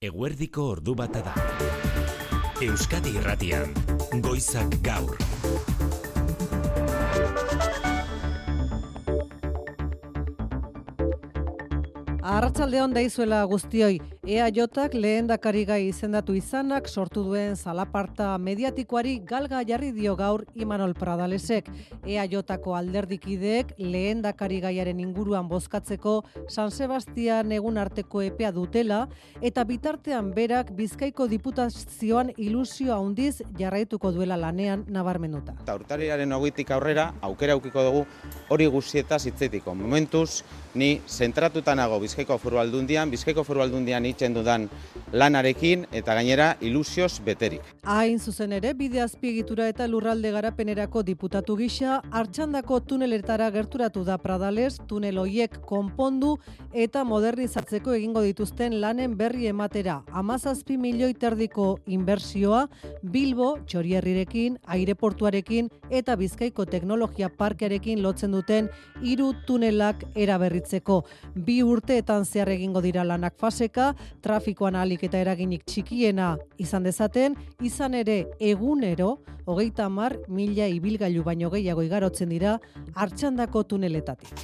Eguerdiko ordu bata da. Euskadi Irratian, Goizak Gaur. Arratsaldeon daizuela guztioi, EAJak lehendakari gai izendatu izanak sortu duen zalaparta mediatikoari galga jarri dio gaur Imanol Pradalesek. EAJako alderdikideek lehendakari gaiaren inguruan bozkatzeko San Sebastian egun arteko epea dutela eta bitartean berak Bizkaiko diputazioan ilusio handiz jarraituko duela lanean nabarmenuta. Eta urtariaren ogitik aurrera, aukera aukiko dugu hori guztietaz hitzetiko. Momentuz, ni zentratuta nago Bizkaiko foru aldundian, Bizkaiko foru aldundian itzen dudan lanarekin eta gainera ilusioz beterik. Hain zuzen ere, bide azpiegitura eta lurralde garapenerako diputatu gisa, hartxandako tuneletara gerturatu da Pradales, tunel hoiek konpondu eta modernizatzeko egingo dituzten lanen berri ematera. Amazazpi milioi terdiko inbersioa, Bilbo, Txorierrirekin, aireportuarekin eta Bizkaiko teknologia parkearekin lotzen duten hiru tunelak eraberritzeko. Bi urteetan zehar egingo dira lanak faseka, trafikoan alik eta eraginik txikiena izan dezaten, izan ere egunero, hogeita mar, mila ibilgailu baino gehiago igarotzen dira, hartxandako tuneletatik.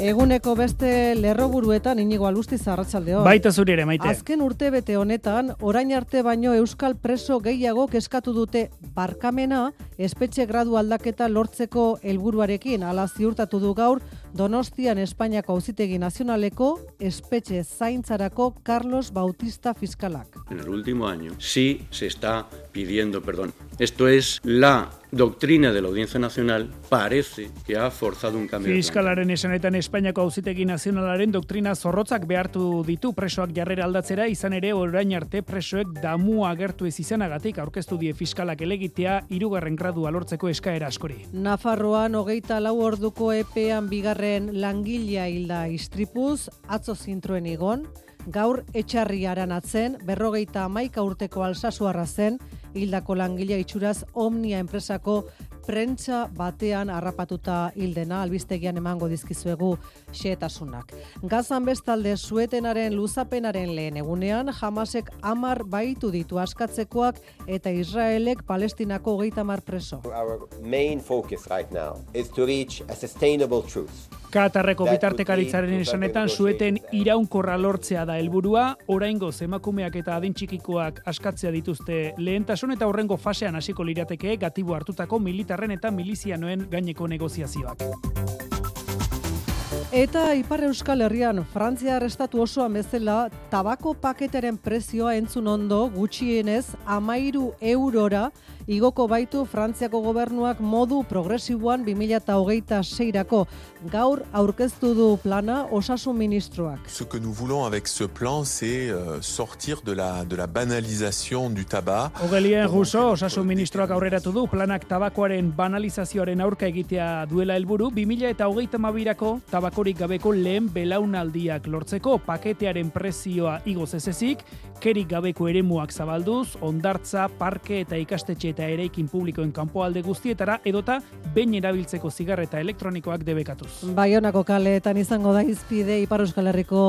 Eguneko beste lerroburuetan inigo alusti zarratxaldeon. Baita zuri ere, maite. Azken urte bete honetan, orain arte baino Euskal preso gehiago keskatu dute barkamena, espetxe gradu aldaketa lortzeko helburuarekin ala ziurtatu du gaur, Donostian Espainiako Auzitegi Nazionaleko espetxe zaintzarako Carlos Bautista Fiskalak. En el último año sí se está pidiendo perdón. Esto es la doctrina de la Audiencia Nacional parece que ha forzado un cambio. Fiskalaren esanetan Espainiako Auzitegi Nazionalaren doktrina zorrotzak behartu ditu presoak jarrera aldatzera izan ere orain arte presoek damu agertu ez izanagatik aurkeztu die fiskalak elegitea hirugarren gradua lortzeko eskaera askori. Nafarroan hogeita lau orduko epean bigarren langilea hilda istripuz, atzo zintroen igon, gaur etxarriaran atzen, berrogeita amaika urteko alsasuarra zen, hildako langilea itxuraz Omnia enpresako prentza batean harrapatuta hildena albistegian emango dizkizuegu xehetasunak. Gazan bestalde suetenaren luzapenaren lehen egunean, jamasek amar baitu ditu askatzekoak eta Israelek palestinako hogeita mar preso. Our main focus right now is to reach a sustainable truth. Katarreko bitartekaritzaren esanetan sueten iraunkorra lortzea da helburua, oraingo emakumeak eta adin txikikoak askatzea dituzte lehentasun eta horrengo fasean hasiko lirateke gatibo hartutako militarren eta milizianoen gaineko negoziazioak. Eta Ipar Euskal Herrian Frantzia arrestatu osoan bezala tabako paketaren prezioa entzun ondo gutxienez amairu eurora igoko baitu Frantziako gobernuak modu progresiboan 20hogeita seirako gaur aurkeztu du plana osasun ministroak. Ce que nous voulons avec ce plan, c'est euh, sortir de la, de la banalisation du tabac. Ogelien Russo, osasun ministroak aurreratu du planak tabakoaren banalizazioaren aurka egitea duela helburu 2000 eta hogeita mabirako tabakorik gabeko lehen belaunaldiak lortzeko paketearen prezioa igoz ezezik, kerik gabeko eremuak zabalduz, ondartza, parke eta ikastetxe eta eraikin publikoen kanpoalde guztietara edota behin erabiltzeko zigarreta elektronikoak debekatuz. Baionako kaleetan izango da izpide Ipar Euskal Herriko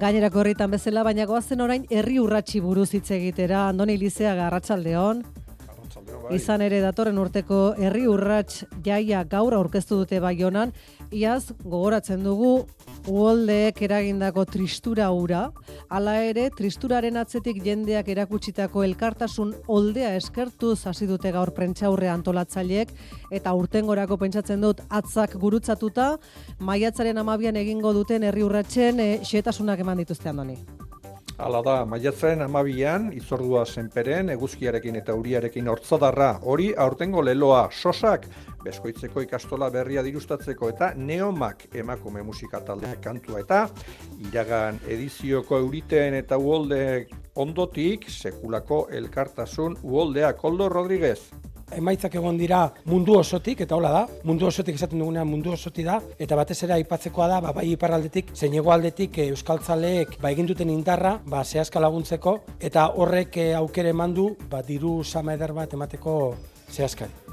gainerako herritan bezala, baina goazen orain herri urratsi buruz hitz egitera Andoni Lizea Garratsaldeon. Izan ere datorren urteko herri urrats jaia gaur aurkeztu dute Baionan, iaz gogoratzen dugu uoldeek eragindako tristura ura, hala ere tristuraren atzetik jendeak erakutsitako elkartasun oldea eskertuz hasi dute gaur prentxaurre antolatzaileek. Eta urtengorako pentsatzen dut atzak gurutzatuta maiatzaren amabian egingo duten herri urratsen e, xetasunak eman dituzte andoni. Hala da, maiatzaren amabian, izordua zenperen, eguzkiarekin eta uriarekin hortzadarra, hori aurtengo leloa, sosak, beskoitzeko ikastola berria dirustatzeko eta neomak emakume musika talde kantua eta iragan edizioko euriteen eta uolde ondotik sekulako elkartasun uoldea Koldo Rodriguez. Emaitzak egon dira mundu osotik, eta hola da, mundu osotik esaten dugunean mundu osoti da, eta batez ere aipatzekoa da, ba, bai iparraldetik, zein aldetik e, euskaltzaleek ba, egin duten indarra, ba, zehazka laguntzeko, eta horrek e, aukere eman du, ba, diru sama eder bat emateko zehazkari.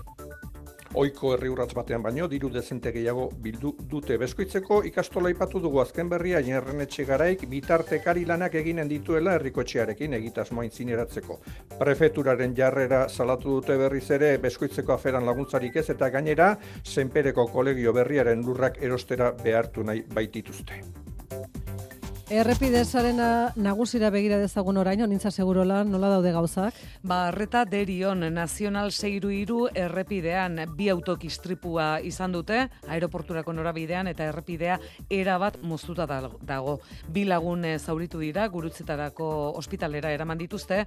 Oiko herri urratz batean baino, diru dezente gehiago bildu dute. Beskoitzeko ikastola ipatu dugu azken berria, jenerren etxe garaik, bitartekari lanak eginen dituela herriko etxearekin egitasmoa inzineratzeko. Prefeturaren jarrera salatu dute berriz ere, beskoitzeko aferan laguntzarik ez, eta gainera, zenpereko kolegio berriaren lurrak erostera behartu nahi baitituzte. Errepidezaren nagusira begira dezagun oraino, nintza segurola, nola daude gauzak? Ba, arreta derion, nazional zeiru iru errepidean bi autokistripua izan dute, aeroporturako norabidean eta errepidea erabat moztuta dago. Bi lagun zauritu dira, gurutzetarako ospitalera eraman dituzte,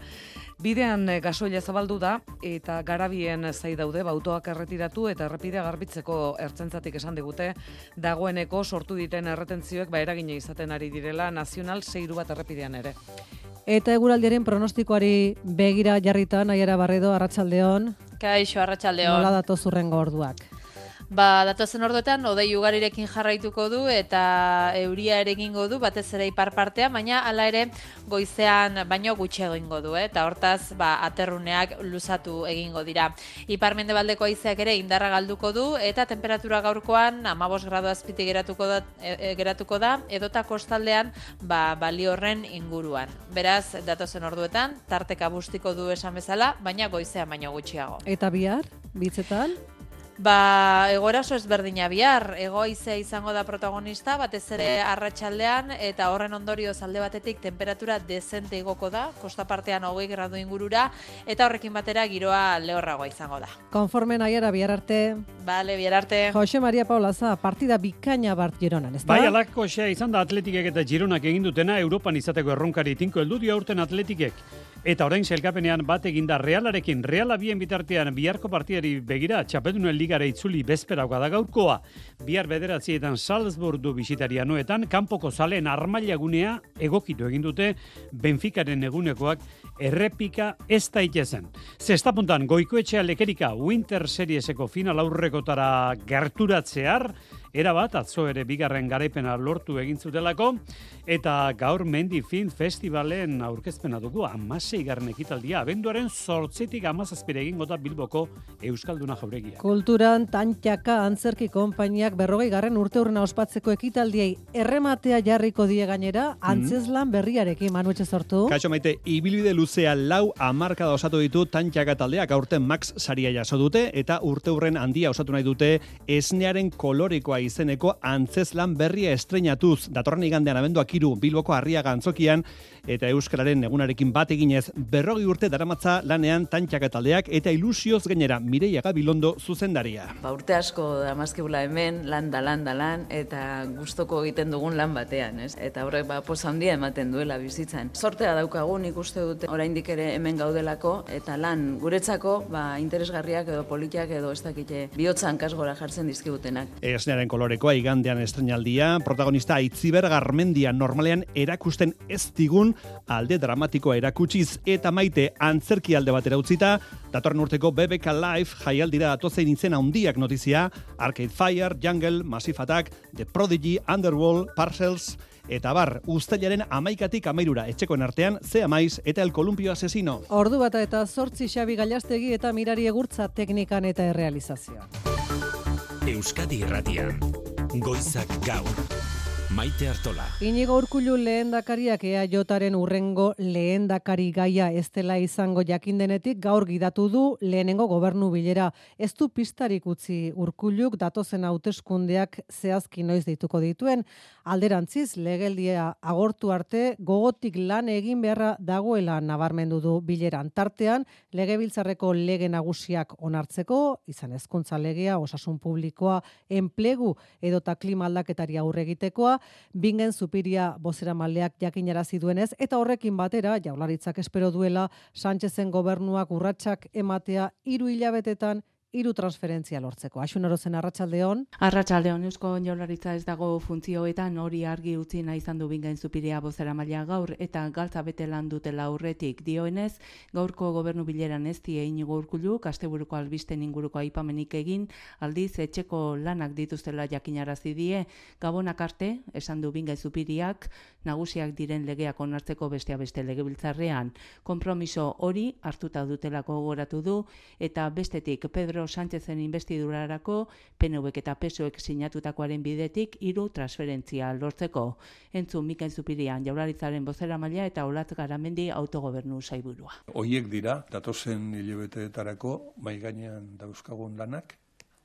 bidean gasoila zabaldu da, eta garabien zai daude, bautoak erretiratu eta errepidea garbitzeko ertzentzatik esan digute, dagoeneko sortu diten erretentzioek ba eragine izaten ari direla nazional zeiru bat errepidean ere. Eta eguraldiaren pronostikoari begira jarritan, aiera barredo, arratsaldeon. Kaixo, arratsaldeon. Nola dato zurrengo orduak? Ba, datozen orduetan, odei ugarirekin jarraituko du eta euria ere egingo du, batez ere ipar partea, baina hala ere goizean baino gutxe egingo du, eh? eta hortaz ba, aterruneak luzatu egingo dira. Ipar mendebaldeko aizeak ere indarra galduko du, eta temperatura gaurkoan amabos grado azpiti geratuko da, e, e, geratuko da edota kostaldean ba, bali horren inguruan. Beraz, datozen orduetan, tarteka bustiko du esan bezala, baina goizean baino gutxiago. Eta bihar, bitzetan? Ba, egoera oso ezberdina bihar, egoizea izango da protagonista, batez ere arratsaldean eta horren ondorio alde batetik temperatura dezente igoko da, kosta partean hogei gradu ingurura, eta horrekin batera giroa lehorragoa izango da. Konforme nahiara bihar arte. Bale, bihar arte. Jose Maria Paulaza, partida bikaina bart Gironan, ez da? Bai, alako izan da atletikek eta Gironak egin dutena, Europan izateko erronkari tinko heldu aurten atletikek. Eta orain zelkapenean bat eginda Realarekin, Reala bien bitartean biharko partiari begira, txapetunen ligara itzuli bezperauka da gaurkoa. Bihar bederatzietan Salzburg du bisitaria noetan, kanpoko zalen armailagunea egokitu egin dute Benficaren egunekoak errepika ez da itezen. Zesta puntan, goikoetxea lekerika Winter Serieseko final aurrekotara gerturatzear, Era bat, atzo ere bigarren garaipena lortu egin zutelako, eta gaur Mendi Film Festivalen aurkezpena dugu, amasei garren ekitaldia, abenduaren sortzetik amazazpire egin gota Bilboko Euskalduna jauregia. Kulturan tantxaka antzerki konpainiak berrogei garren urte urrena ospatzeko ekitaldiei errematea jarriko die gainera, mhm. antzeslan berriarekin, manuetxe sortu. Kaixo maite, ibilbide luzea lau amarka da osatu ditu tantxaka taldeak, aurten Max saria jaso dute, eta urte urren handia osatu nahi dute esnearen kolorikoa izeneko antzeslan berria estrenatuz. Datorren igandean abenduak iru Bilboko harria gantzokian eta Euskararen egunarekin bat eginez berrogi urte daramatza lanean tantxaka taldeak eta ilusioz gainera Mireia Gabilondo zuzendaria. Ba urte asko damazkibula hemen lan da lan da lan eta gustoko egiten dugun lan batean, ez? Eta horrek ba posa handia ematen duela bizitzan. Sortea daukagu nik uste dute oraindik ere hemen gaudelako eta lan guretzako ba interesgarriak edo politiak edo ez dakite bihotzan kasgora jartzen dizkigutenak. Esnearen kolorekoa igandean estrenaldia, protagonista Aitziber Garmendia normalean erakusten ez digun alde dramatikoa erakutsiz eta maite antzerki alde batera utzita, datorren urteko BBK Live jaialdira atozein izen handiak notizia, Arcade Fire, Jungle, Massive Attack, The Prodigy, Underworld, Parcels, eta bar, ustailaren amaikatik amairura etxekoen artean, ze amaiz eta el kolumpio asesino. Ordu bata eta zortzi xabi gailastegi eta mirari egurtza teknikan eta errealizazioa. Euskadi irratian, goizak gaur. Maite Artola. Inigo Urkullu lehendakariak ea jotaren urrengo lehendakari gaia ez dela izango jakindenetik gaur gidatu du lehenengo gobernu bilera. Ez du pistarik utzi Urkulluk datozen hauteskundeak zehazki noiz dituko dituen. Alderantziz, legeldia agortu arte gogotik lan egin beharra dagoela nabarmendu du bileran. Tartean, legebiltzarreko lege nagusiak onartzeko, izan ezkuntza legea, osasun publikoa, enplegu edota klima aldaketari aurre egitekoa, bingen zupiria bozera maleak jakinarazi duenez, eta horrekin batera, jaularitzak espero duela, Sánchezen gobernuak urratsak ematea hiru hilabetetan hiru transferentzia lortzeko. Asun orozen arratsaldeon. Arratsaldeon Eusko Jaurlaritza ez dago funtzioetan hori argi utzi nahi izan du bingain zupiria bozera maila gaur eta galtza bete lan dutela aurretik dioenez gaurko gobernu bileran ez die inigo urkullu kasteburuko albisten inguruko aipamenik egin aldiz etxeko lanak dituztela jakinarazi die gabonak arte esan du bingain zupiriak nagusiak diren legeak onartzeko bestea beste legebiltzarrean konpromiso hori hartuta dutelako gogoratu du eta bestetik Pedro Pedro Sánchezen investidurarako PNVek eta PSOek sinatutakoaren bidetik hiru transferentzia lortzeko. Entzun Mikain Zupirian jaurlaritzaren bozera maila eta Olatz Garamendi autogobernu saiburua. Hoiek dira datozen hilabeteetarako gainean dauzkagun lanak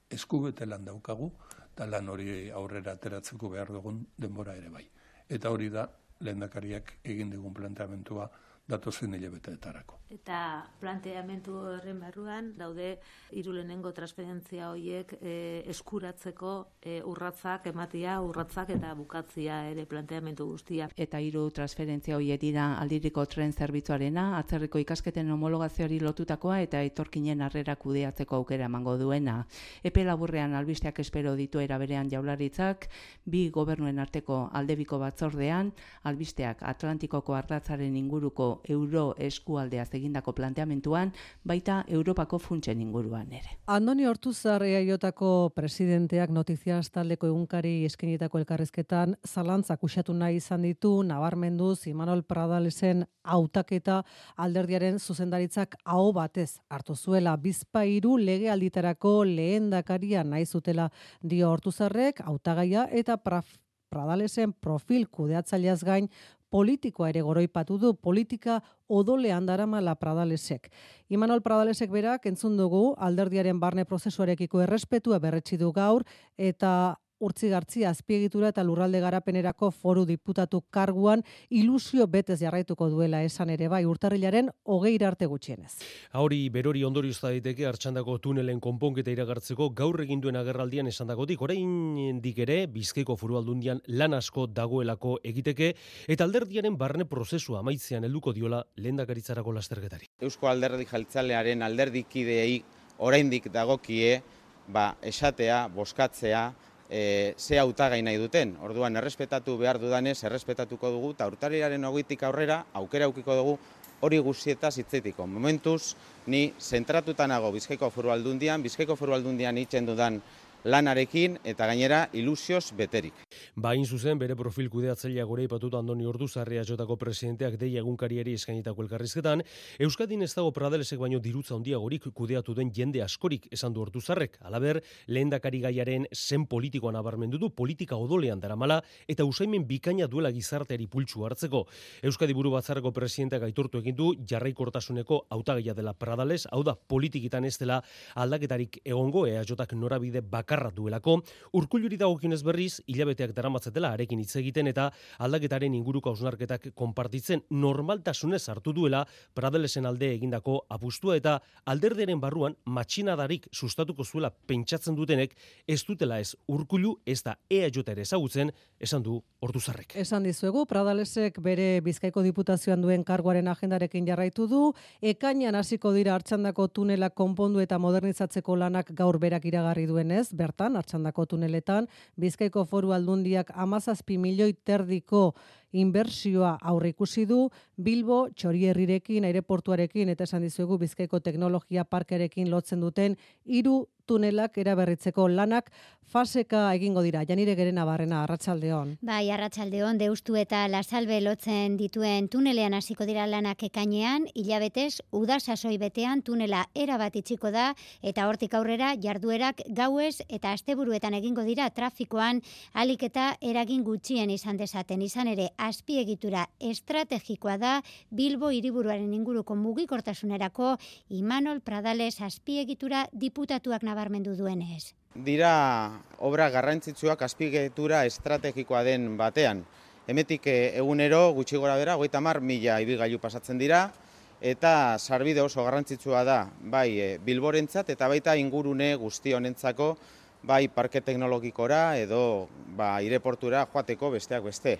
eskubete lan daukagu eta lan hori aurrera ateratzeko behar dugun denbora ere bai. Eta hori da lehendakariak egin digun planteamentua datozen hilabeteetarako. Eta planteamentu horren barruan daude hiru lehenengo transferentzia horiek e, eskuratzeko e, urratzak ematia, urratzak eta bukatzia ere planteamentu guztia. Eta hiru transferentzia horiek dira aldiriko tren zerbitzuarena, atzerriko ikasketen homologazioari lotutakoa eta etorkinen harrera kudeatzeko aukera emango duena. Epe laburrean albisteak espero ditu eraberean jaularitzak, bi gobernuen arteko aldebiko batzordean, albisteak Atlantikoko ardatzaren inguruko euro eskualdea egindako planteamentuan, baita Europako funtsen inguruan ere. Andoni Hortuzar EAIotako presidenteak notiziaz taldeko egunkari eskenitako elkarrezketan, zalantzak usatu nahi izan ditu, nabarmendu Imanol Pradalesen hautaketa alderdiaren zuzendaritzak aho batez hartu zuela bizpairu lege alditarako lehen dakaria nahi zutela dio Hortuzarrek, hautagaia eta Pradalesen profil kudeatzaileaz gain politikoa ere goroipatu du politika odolean daramala Pradalesek. Imanol Pradalesek berak entzun dugu alderdiaren barne prozesuarekiko errespetua berretsi du gaur eta Urtzi azpiegitura eta lurralde garapenerako foru diputatu karguan ilusio betez jarraituko duela esan ere bai urtarrilaren hogei arte gutxienez. Hauri berori ondori usta daiteke hartxandako tunelen konponketa iragartzeko gaur egin duen agerraldian esan dagotik orain dik ere bizkeiko foru aldundian lan asko dagoelako egiteke eta alderdiaren barne prozesua amaitzean helduko diola lehendakaritzarako lasterketari. Eusko alderdi jaltzalearen alderdikideei oraindik dagokie ba, esatea, boskatzea, e, ze hautagai nahi duten. Orduan, errespetatu behar dudanez, errespetatuko dugu, eta urtariaren hogitik aurrera, aukera aukiko dugu, hori guztieta zitzetiko. Momentuz, ni zentratutanago Bizkaiko foru aldundian, Bizkaiko foru aldundian itxen dudan lanarekin eta gainera ilusioz beterik. Bain zuzen bere profil kudeatzailea gore ipatuta Andoni Orduzarria jotako presidenteak deia egunkariari eskainitako elkarrizketan, Euskadin ez dago Pradelesek baino dirutza handiagorik kudeatu den jende askorik esan du Orduzarrek. Alaber, lehendakari gaiaren zen politikoa nabarmendu du politika odolean daramala eta usaimen bikaina duela gizarteari pultsu hartzeko. Euskadi buru batzarreko presidenteak aitortu egin du jarraikortasuneko hautagaia dela Pradales, hau da politikitan ez dela aldaketarik egongo EAJak norabide bakar bakarra duelako, urkulluri dagokinez berriz, hilabeteak daramatzetela arekin hitz egiten eta aldaketaren inguruko ausnarketak konpartitzen normaltasunez hartu duela Pradelesen alde egindako apustua eta alderderen barruan matxinadarik sustatuko zuela pentsatzen dutenek ez dutela ez urkullu ez da ea jota ere ezagutzen esan du orduzarrek. Esan dizuegu, Pradalesek bere bizkaiko diputazioan duen karguaren agendarekin jarraitu du, ekainan hasiko dira hartxandako tunela konpondu eta modernizatzeko lanak gaur berak iragarri duenez, bertan, hartxandako tuneletan, Bizkaiko foru aldundiak amazazpi milioi terdiko inbertsioa aurre ikusi du, Bilbo, Txorierrirekin, aireportuarekin, eta esan dizuegu Bizkaiko teknologia parkerekin lotzen duten, hiru tunelak eraberritzeko lanak faseka egingo dira. Janire gerena barrena, arratsaldeon. Bai, arratsaldeon deustu eta lasalbe lotzen dituen tunelean hasiko dira lanak ekainean, hilabetez, uda sasoi betean tunela erabat itxiko da, eta hortik aurrera jarduerak gauez eta asteburuetan egingo dira trafikoan alik eta eragin gutxien izan dezaten. Izan ere, azpiegitura estrategikoa da Bilbo hiriburuaren inguruko mugikortasunerako Imanol Pradales azpiegitura diputatuak nabarmendu duenez. Dira obra garrantzitsuak azpiegitura estrategikoa den batean. Hemetik eh, egunero gutxi gora bera, goita mar mila ibigailu pasatzen dira, eta sarbide oso garrantzitsua da, bai e, bilborentzat eta baita ingurune guzti honentzako, bai parke teknologikora edo ba, ireportura joateko besteak beste.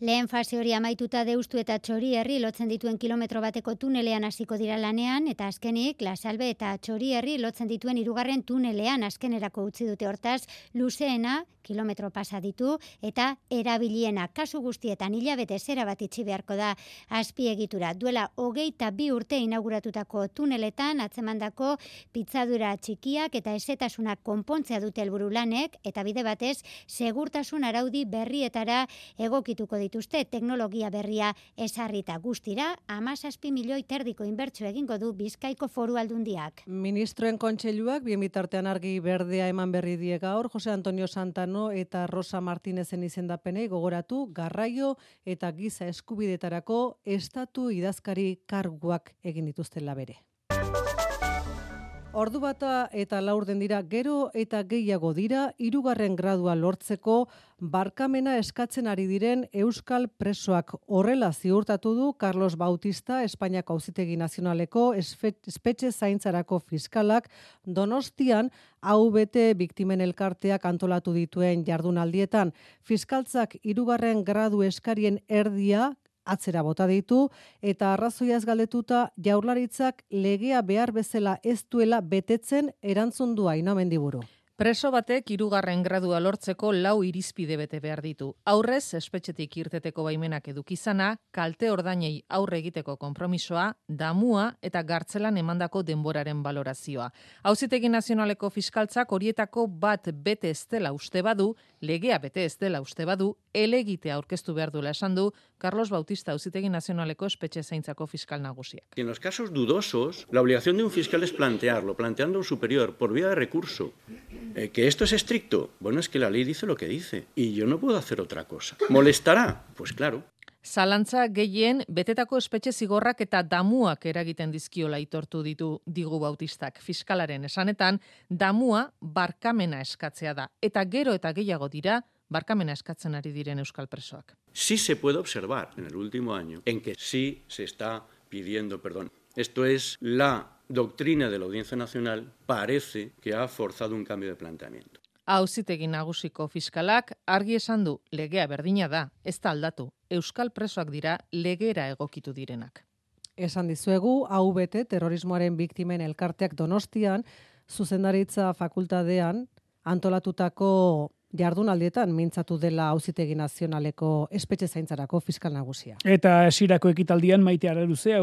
Lehen fase hori amaituta deustu eta txori herri lotzen dituen kilometro bateko tunelean hasiko dira lanean, eta azkenik, lasalbe eta txori herri lotzen dituen irugarren tunelean azkenerako utzi dute hortaz, luzeena, kilometro pasa ditu, eta erabiliena kasu guztietan hilabete zera bat itxi beharko da azpiegitura. Duela hogeita bi urte inauguratutako tuneletan, atzemandako pizzadura txikiak eta esetasunak konpontzea dute helburu lanek, eta bide batez, segurtasun araudi berrietara egokituko dituzte teknologia berria esarrita guztira, amazazpi milioi terdiko inbertsu egingo du Bizkaiko foru aldundiak. Ministroen kontseiluak bien bitartean argi berdea eman berri die gaur Jose Antonio Santano eta Rosa Martinezen izendapenei gogoratu garraio eta giza eskubidetarako estatu idazkari karguak egin dituzten labere. Ordu bata eta laurden dira gero eta gehiago dira hirugarren gradua lortzeko barkamena eskatzen ari diren euskal presoak. Horrela ziurtatu du Carlos Bautista Espainiako Auzitegi Nazionaleko espetxe zaintzarako fiskalak Donostian hau bete biktimen elkarteak antolatu dituen jardunaldietan. Fiskaltzak hirugarren gradu eskarien erdia atzera bota ditu eta arrazoiaz galdetuta jaurlaritzak legea behar bezala ez duela betetzen erantzundua inamendiburu. Preso batek hirugarren gradua lortzeko lau irizpide bete behar ditu. Aurrez, espetxetik irteteko baimenak edukizana, kalte ordainei aurre egiteko konpromisoa, damua eta gartzelan emandako denboraren valorazioa. Hauzitegi nazionaleko fiskaltzak horietako bat bete ez dela uste badu, legea bete ez dela uste badu, elegitea aurkeztu behar duela esan du Carlos Bautista Hauzitegi Nazionaleko espetxe zaintzako fiskal nagusiak. En los casos dudosos, la obligación de un fiscal es plantearlo, planteando un superior por vía de recurso. Eh, ¿Que esto es estricto? Bueno, es que la ley dice lo que dice y yo no puedo hacer otra cosa. ¿Molestará? Pues claro. Zalantza gehien betetako espetxe zigorrak eta damuak eragiten dizkiola itortu ditu digu bautistak. Fiskalaren esanetan, damua barkamena eskatzea da. Eta gero eta gehiago dira, barkamena eskatzen ari diren euskal presoak. Sí se puede observar en el último año en que sí se está pidiendo perdón. Esto es la doctrina de la Audiencia Nacional parece que ha forzado un cambio de planteamiento. Auzitegi nagusiko fiskalak argi esan du legea berdina da, ez da aldatu. Euskal presoak dira legera egokitu direnak. Esan dizuegu, hau bete terrorismoaren biktimen elkarteak donostian, zuzendaritza fakultadean, antolatutako jardunaldietan mintzatu dela auzitegi nazionaleko espetxe zaintzarako fiskal nagusia. Eta esirako ekitaldian maite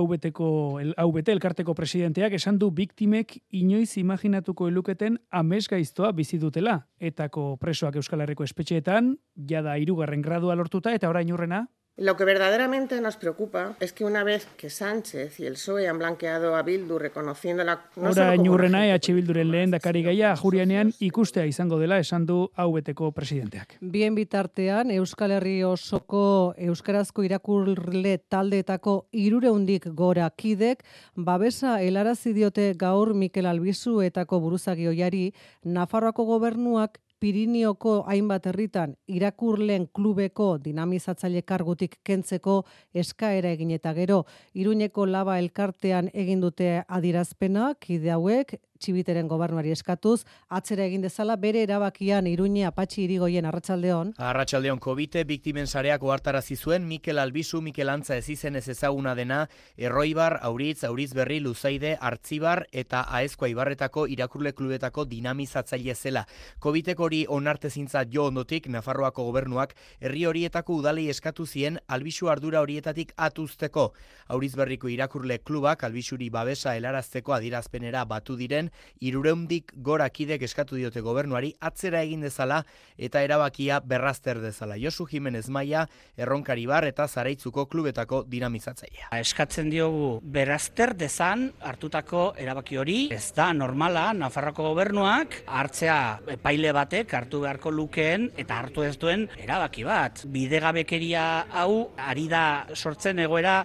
beteko, hau bete elkarteko presidenteak esan du biktimek inoiz imaginatuko eluketen amez gaiztoa bizi dutela. Etako presoak Euskal Herriko espetxeetan, jada irugarren gradua lortuta eta orain urrena, Lo que verdaderamente nos preocupa es que una vez que Sánchez y el PSOE han blanqueado a Bildu reconociendo la... No Ora inurrena EH Bilduren lehen dakari gaia jurianean ikustea izango dela esan du hau beteko presidenteak. Bien bitartean, Euskal Herri osoko Euskarazko irakurle taldeetako irureundik gora kidek, babesa helarazi diote gaur Mikel Albizu etako buruzagi oiari, Nafarroako gobernuak Pirineoko hainbat herritan irakurlen klubeko dinamizatzaile kargutik kentzeko eskaera egin eta gero Iruñeko laba elkartean egin dute adirazpena kide hauek txibiteren gobernuari eskatuz, atzera egin dezala bere erabakian Iruñe Apatxi irigoien Arratsaldeon. Arratsaldeon Covite biktimen sareak ohartarazi zuen Mikel Albizu Mikel Antza ez ezaguna dena Erroibar, Auritz, Auritz Berri, Luzaide, Artzibar eta Aezkoa Ibarretako irakurle klubetako dinamizatzaile zela. Covitek hori onartezintza jo ondotik Nafarroako gobernuak herri horietako udalei eskatu zien Albizu ardura horietatik atuzteko. Auritz Berriko irakurle klubak Albizuri babesa helarazteko adirazpenera batu diren irureundik gora kidek eskatu diote gobernuari atzera egin dezala eta erabakia berrazter dezala. Josu Jimenez Maia, erronkari bar eta zaraitzuko klubetako dinamizatzailea. Eskatzen diogu berazter dezan hartutako erabaki hori, ez da normala Nafarroko gobernuak hartzea epaile batek hartu beharko lukeen eta hartu ez duen erabaki bat. Bidegabekeria hau ari da sortzen egoera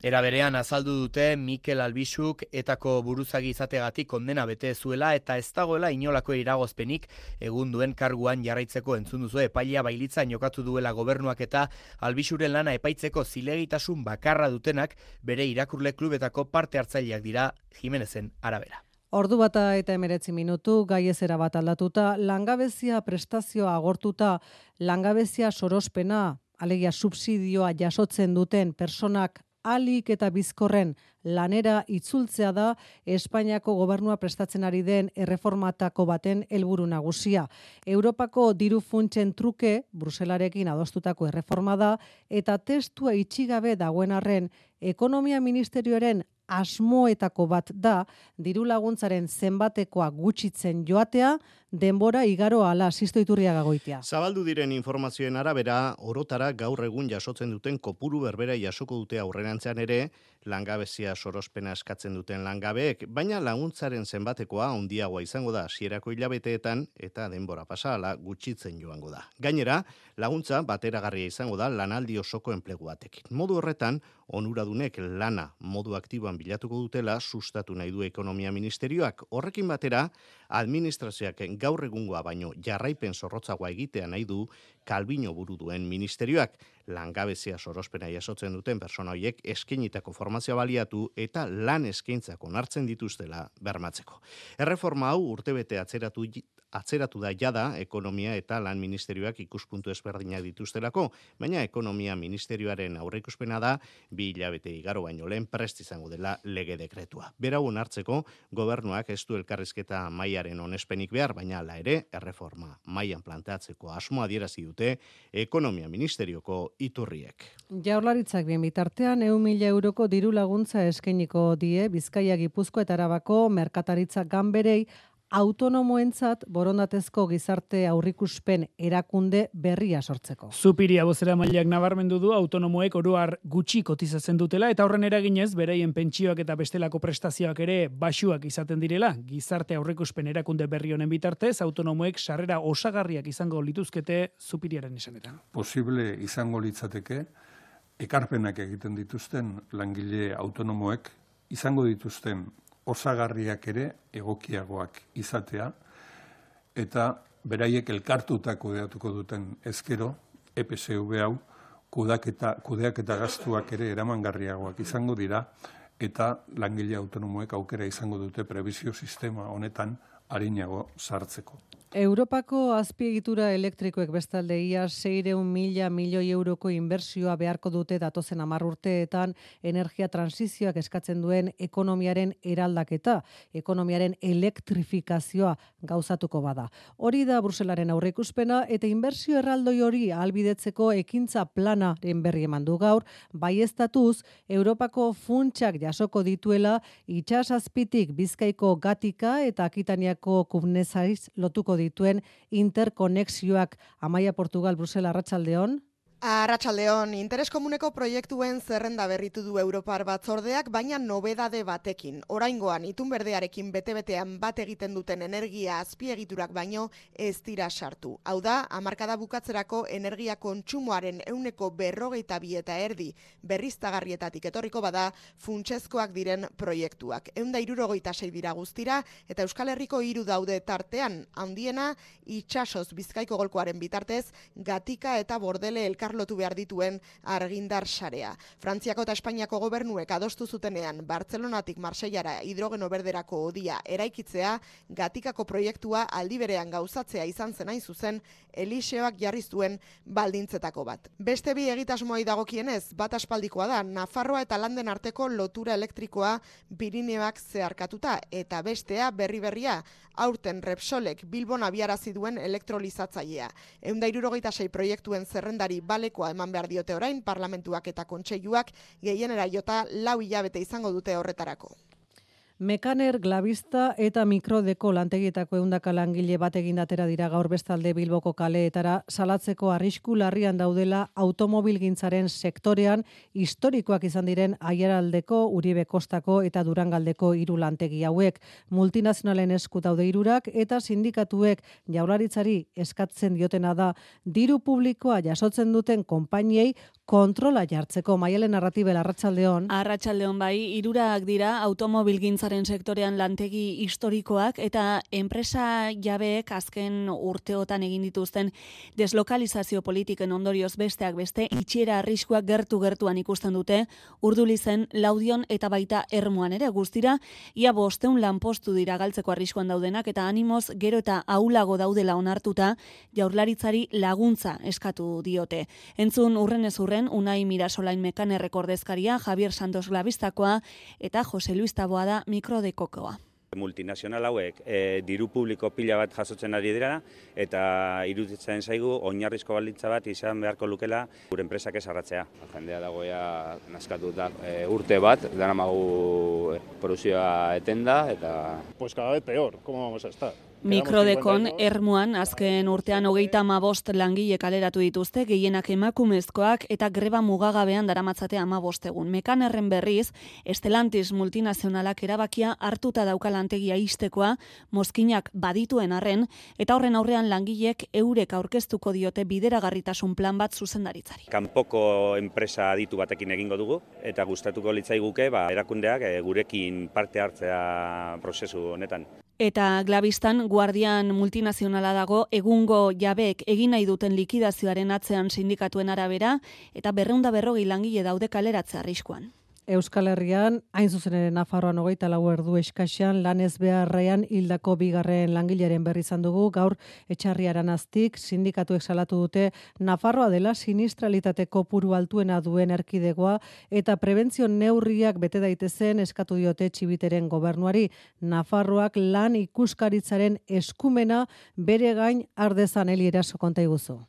Era berean azaldu dute Mikel Albizuk etako buruzagi izategatik kondena bete zuela eta ez dagoela inolako iragozpenik egun duen karguan jarraitzeko entzun duzu epailea bailitzan jokatu duela gobernuak eta Albizuren lana epaitzeko zilegitasun bakarra dutenak bere irakurle klubetako parte hartzaileak dira Jimenezen arabera. Ordu bata eta emeretzi minutu, gai ezera bat aldatuta, langabezia prestazioa agortuta, langabezia sorospena, alegia subsidioa jasotzen duten personak alik eta bizkorren lanera itzultzea da Espainiako gobernua prestatzen ari den erreformatako baten helburu nagusia. Europako diru funtsen truke Bruselarekin adostutako erreforma da eta testua itxigabe dagoen arren Ekonomia Ministerioaren asmoetako bat da diru laguntzaren zenbatekoa gutxitzen joatea denbora igaro ala sisto iturriaga goitia. Zabaldu diren informazioen arabera, orotara gaur egun jasotzen duten kopuru berbera jasoko dute aurrerantzean ere, langabezia sorospena eskatzen duten langabeek, baina laguntzaren zenbatekoa handiagoa izango da hasierako hilabeteetan eta denbora pasala gutxitzen joango da. Gainera, laguntza bateragarria izango da lanaldi osoko enplegu batekin. Modu horretan, onuradunek lana modu aktiboan bilatuko dutela sustatu nahi du ekonomia ministerioak. Horrekin batera, administrazioak gaur egungoa baino jarraipen zorrotzagoa egitea nahi du kalbino buru duen ministerioak langabezia sorospena jasotzen duten persona horiek eskenitako formazioa baliatu eta lan eskaintzak onartzen dituztela bermatzeko. Erreforma hau urtebete atzeratu atzeratu da jada ekonomia eta lan ministerioak ikuspuntu ezberdinak dituztelako, baina ekonomia ministerioaren aurreikuspena da bi hilabete igaro baino lehen prest izango dela lege dekretua. Berau hartzeko gobernuak ez du elkarrizketa mailaren onespenik behar, baina la ere erreforma mailan planteatzeko asmoa adierazi dute ekonomia ministerioko iturriek. Jaurlaritzak bien bitartean, eun mila euroko diru laguntza eskainiko die Bizkaia Gipuzko eta Arabako merkataritza ganberei autonomoentzat borondatezko gizarte aurrikuspen erakunde berria sortzeko. Zupiria bozera mailak nabarmendu du autonomoek oroar gutxi kotizatzen dutela eta horren eraginez beraien pentsioak eta bestelako prestazioak ere basuak izaten direla. Gizarte aurrikuspen erakunde berri honen bitartez autonomoek sarrera osagarriak izango lituzkete zupiriaren esanetan. Posible izango litzateke ekarpenak egiten dituzten langile autonomoek izango dituzten osagarriak ere egokiagoak izatea eta beraiek elkartuta kudeatuko duten ezkero EPSV hau kudaketa kudeaketa gastuak ere eramangarriagoak izango dira eta langile autonomoek aukera izango dute prebizio sistema honetan arinago sartzeko. Europako azpiegitura elektrikoek bestalde ia 600 mila milioi euroko inbersioa beharko dute datozen hamar urteetan energia transizioak eskatzen duen ekonomiaren eraldaketa, ekonomiaren elektrifikazioa gauzatuko bada. Hori da Bruselaren aurreikuspena eta inbersio erraldoi hori albidetzeko ekintza planaren berri eman du gaur, baieztatuz Europako funtsak jasoko dituela itsas azpitik Bizkaiko gatika eta Akitaniako kubnezaiz lotuko dituen interkonexioak. Amaia Portugal Brusela Arratsaldeon Arratxaldeon, interes komuneko proiektuen zerrenda berritu du Europar batzordeak, baina nobedade batekin. Oraingoan, itun berdearekin bete-betean bat egiten duten energia azpiegiturak baino ez dira sartu. Hau da, amarkada bukatzerako energia kontsumoaren euneko berrogeita bi eta erdi berriztagarrietatik etorriko bada funtsezkoak diren proiektuak. Eunda irurogeita sei dira guztira eta Euskal Herriko hiru daude tartean, handiena itxasoz bizkaiko golkoaren bitartez, gatika eta bordele elkar lotu behar dituen argindar sarea. Frantziako eta Espainiako gobernuek adostu zutenean Bartzelonatik Marseiara hidrogeno berderako odia eraikitzea, gatikako proiektua aldi berean gauzatzea izan zen hain zuzen, Eliseoak jarri zuen baldintzetako bat. Beste bi egitasmoai dagokienez, bat aspaldikoa da, Nafarroa eta Landen arteko lotura elektrikoa Pirineoak zeharkatuta, eta bestea berri berria, aurten Repsolek Bilbon abiarazi duen elektrolizatzailea. Eunda irurogeita sei proiektuen zerrendari balekoa eman behar diote orain, parlamentuak eta kontseiluak gehienera jota lau hilabete izango dute horretarako. Mekaner, glabista eta mikrodeko lantegietako eundaka langile bat egindatera dira gaur bestalde bilboko kaleetara salatzeko arrisku larrian daudela automobilgintzaren sektorean historikoak izan diren aiaraldeko, uribe kostako eta durangaldeko hiru lantegi hauek. Multinazionalen esku daude irurak eta sindikatuek jaularitzari eskatzen diotena da diru publikoa jasotzen duten konpainiei kontrola jartzeko maialen narratibel arratsaldeon. Arratsaldeon bai, irurak dira automobilgintzaren sektorean lantegi historikoak eta enpresa jabeek azken urteotan egin dituzten deslokalizazio politiken ondorioz besteak beste itxiera arriskuak gertu gertuan ikusten dute urdulizen laudion eta baita ermuan ere guztira ia bosteun lanpostu dira galtzeko arriskuan daudenak eta animoz gero eta aulago daudela onartuta jaurlaritzari laguntza eskatu diote. Entzun urren ez urren ondoren, Unai Mirasolain mekanerrek ordezkaria, Javier Santos Glabistakoa eta Jose Luis Taboada mikrodekokoa. Multinazional hauek e, diru publiko pila bat jasotzen ari dira eta iruditzen zaigu oinarrizko balitza bat izan beharko lukela gure enpresak esarratzea. Jendea dagoia naskatu da e, urte bat, dara magu produzioa etenda eta... Pues cada vez peor, ¿cómo vamos a estar? Mikrodekon ermuan azken urtean hogeita amabost langile kaleratu dituzte, gehienak emakumezkoak eta greba mugagabean daramatzate amabost egun. Mekan erren berriz, Estelantis multinazionalak erabakia hartuta dauka lantegia istekoa, mozkinak badituen arren, eta horren aurrean langilek eurek aurkeztuko diote bideragarritasun plan bat zuzendaritzari. Kanpoko enpresa aditu batekin egingo dugu, eta gustatuko litzaiguke ba, erakundeak e, gurekin parte hartzea prozesu honetan. Eta glabistan guardian multinazionala dago egungo jabeek egin nahi duten likidazioaren atzean sindikatuen arabera eta berreunda berrogi langile daude kaleratze arriskoan. Euskal Herrian, hain zuzen ere Nafarroan hogeita lau erdu eskaxan, lan beharrean hildako bigarren langileren berri izan dugu, gaur etxarriaran aztik, sindikatuek salatu dute, Nafarroa dela sinistralitateko puru altuena duen erkidegoa, eta prebentzio neurriak bete daitezen eskatu diote txibiteren gobernuari, Nafarroak lan ikuskaritzaren eskumena bere gain ardezan heli eraso konta iguzu.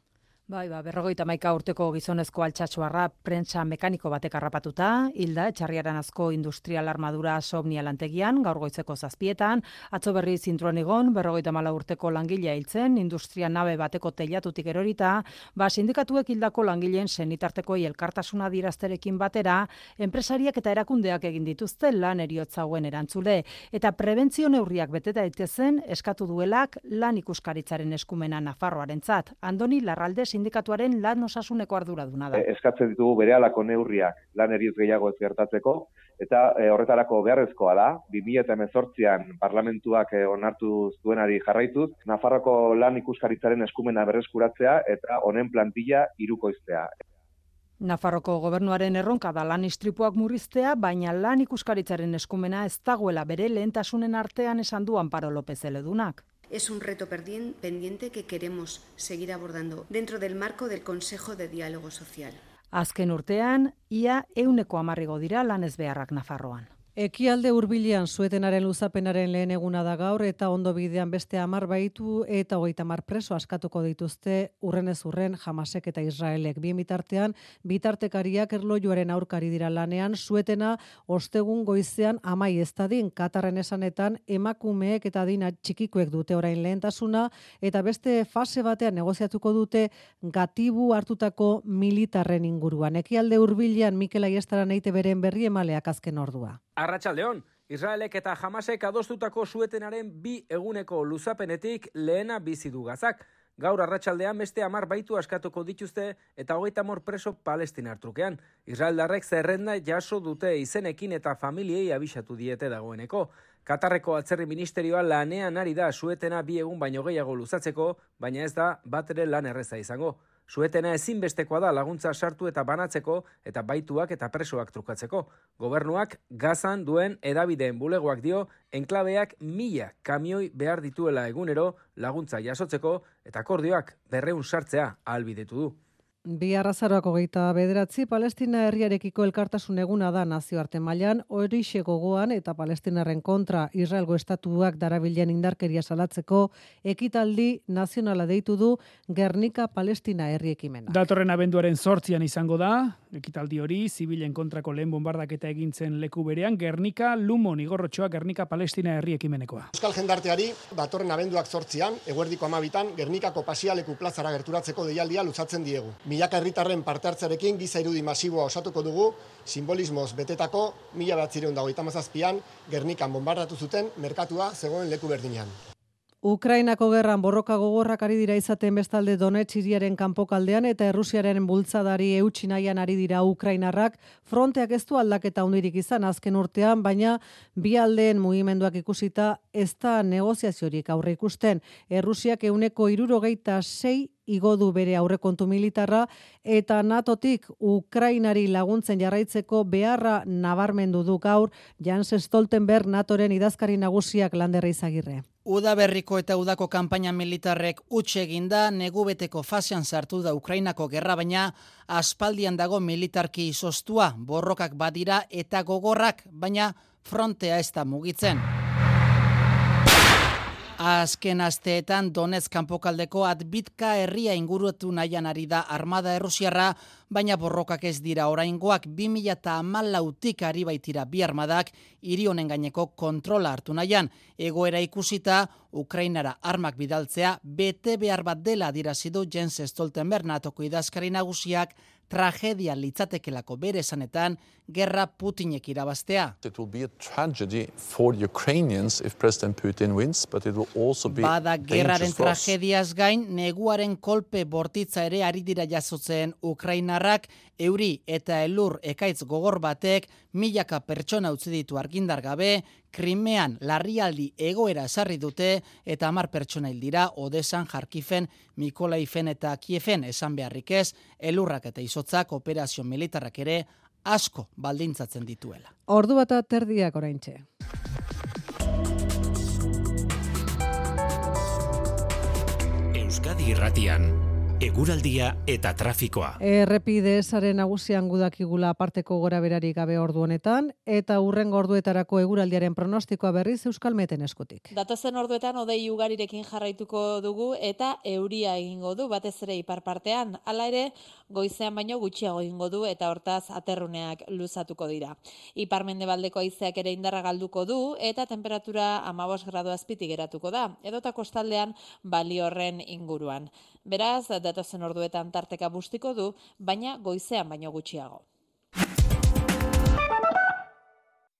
Bai, ba, berrogeita maika urteko gizonezko altxatxoarra prentsa mekaniko batek harrapatuta, hilda, etxarriaran asko industrial armadura sobnia lantegian, gaur goitzeko zazpietan, atzo berri zintruan egon, berrogeita mala urteko langilea hiltzen, industria nabe bateko telatutik erorita, ba, sindikatuek hildako langileen senitarteko elkartasuna dirazterekin batera, enpresariak eta erakundeak egin dituzte lan eriotzauen erantzule, eta prebentzio neurriak beteta daitezen eskatu duelak lan ikuskaritzaren eskumena Nafarroaren zat. Andoni Larralde sindikatuaren lan osasuneko arduraduna da. E, eskatzen ditugu berehalako neurriak lan eriz gehiago ez gertatzeko, eta e, horretarako beharrezkoa da, 2018an parlamentuak e, onartu zuenari jarraituz, Nafarroko lan ikuskaritzaren eskumena berreskuratzea eta honen plantilla irukoiztea. Nafarroko gobernuaren erronka da lan istripuak murriztea, baina lan ikuskaritzaren eskumena ez dagoela bere lehentasunen artean esan du Amparo López Eledunak es un reto pendiente que queremos seguir abordando dentro del marco del Consejo de Diálogo Social. Azken urtean, ia euneko amarrigo dira lanez beharrak Nafarroan. Ekialde hurbilean suetenaren luzapenaren lehen eguna da gaur eta ondo bidean beste hamar baitu eta hogeita hamar preso askatuko dituzte urrenez urren Hamasek eta Israelek. Bien bitartean, bitartekariak erlojuaren aurkari dira lanean, suetena ostegun goizean amai ez dadin, Katarren esanetan emakumeek eta dina txikikoek dute orain lehentasuna eta beste fase batean negoziatuko dute gatibu hartutako militarren inguruan. Ekialde hurbilean Mikel Aiestara neite beren berri emaleak azken ordua. Arratxaldeon, Israelek eta Hamasek adostutako suetenaren bi eguneko luzapenetik lehena bizi du gazak. Gaur arratsaldean beste amar baitu askatuko dituzte eta hogeita mor preso palestina trukean. Israeldarrek zerrenda jaso dute izenekin eta familiei abisatu diete dagoeneko. Katarreko atzerri ministerioa lanean ari da suetena bi egun baino gehiago luzatzeko, baina ez da bat ere lan erreza izango. Suetena ezinbestekoa da laguntza sartu eta banatzeko eta baituak eta presoak trukatzeko. Gobernuak gazan duen edabideen bulegoak dio enklabeak mila kamioi behar dituela egunero laguntza jasotzeko eta akordioak berreun sartzea albidetu du. Bi arrazaroako geita bederatzi, Palestina herriarekiko elkartasun eguna da nazioarte mailan horixe gogoan eta Palestinarren kontra Israelgo estatuak darabilen indarkeria salatzeko ekitaldi nazionala deitu du Gernika Palestina herri ekimena. Datorren abenduaren sortzian izango da, ekitaldi hori, zibilen kontrako lehen bombardaketa egintzen leku berean, Gernika, Lumon, Igorrotxoa, Gernika Palestina herri ekimenekoa. Euskal jendarteari, datorren abenduak sortzian, eguerdiko amabitan, Gernikako pasialeku plazara gerturatzeko deialdia luzatzen diegu milaka herritarren parte hartzarekin giza irudi masiboa osatuko dugu, simbolismoz betetako mila bat zireun dago Gernikan bombardatu zuten merkatua zegoen leku berdinean. Ukrainako gerran borroka gogorrak ari dira izaten bestalde Donetsk kanpokaldean eta Errusiaren bultzadari eutsi nahian ari dira Ukrainarrak fronteak ez du aldaketa hundirik izan azken urtean, baina bi aldeen mugimenduak ikusita ez da negoziaziorik aurre ikusten. Errusiak euneko irurogeita sei igo du bere aurrekontu militarra eta NATOtik Ukrainari laguntzen jarraitzeko beharra nabarmendu du gaur Jans Stoltenberg NATOren idazkari nagusiak landerra izagirre. Uda berriko eta udako kanpaina militarrek utxe eginda negubeteko fasean sartu da Ukrainako gerra baina aspaldian dago militarki izostua, borrokak badira eta gogorrak, baina frontea ez da mugitzen. Azken asteetan Donetsk kanpokaldeko atbitka herria inguruetu nahian ari da armada errusiarra, baina borrokak ez dira oraingoak 2014tik ari baitira bi armadak hiri honen gaineko kontrola hartu nahian. Egoera ikusita Ukrainara armak bidaltzea bete behar bat dela dirazidu Jens Stoltenberg natoko idazkari nagusiak tragedia litzatekelako bere esanetan, gerra Putinek irabaztea. It will be a tragedy for Ukrainians if President Putin wins, but it will also be Bada gerraren tragediaz gain, neguaren kolpe bortitza ere ari dira jasotzen Ukrainarrak, euri eta elur ekaitz gogor batek, milaka pertsona utzi ditu argindar gabe, Krimean larrialdi egoera esarri dute eta hamar pertsona hil dira Odesan, Jarkifen, Mikolaifen eta Kiefen. Esan beharrik ez, elurrak eta izotzak operazio militarrak ere asko baldintzatzen dituela. Ordu bata terdiak oraintxe. Euskadi Irratian, eguraldia eta trafikoa. Errepide esaren nagusian gudakigula aparteko gora berari gabe ordu honetan, eta urren orduetarako eguraldiaren pronostikoa berriz Euskal Meten eskutik. Datozen orduetan odei ugarirekin jarraituko dugu eta euria egingo du batez ere ipar partean. Hala ere, goizean baino gutxiago egingo du eta hortaz aterruneak luzatuko dira. Ipar mendebaldeko haizeak ere indarra galduko du eta temperatura 15 gradu azpitik geratuko da. Edota kostaldean bali horren inguruan. Beraz, datozen orduetan tarteka bustiko du, baina goizean baino gutxiago.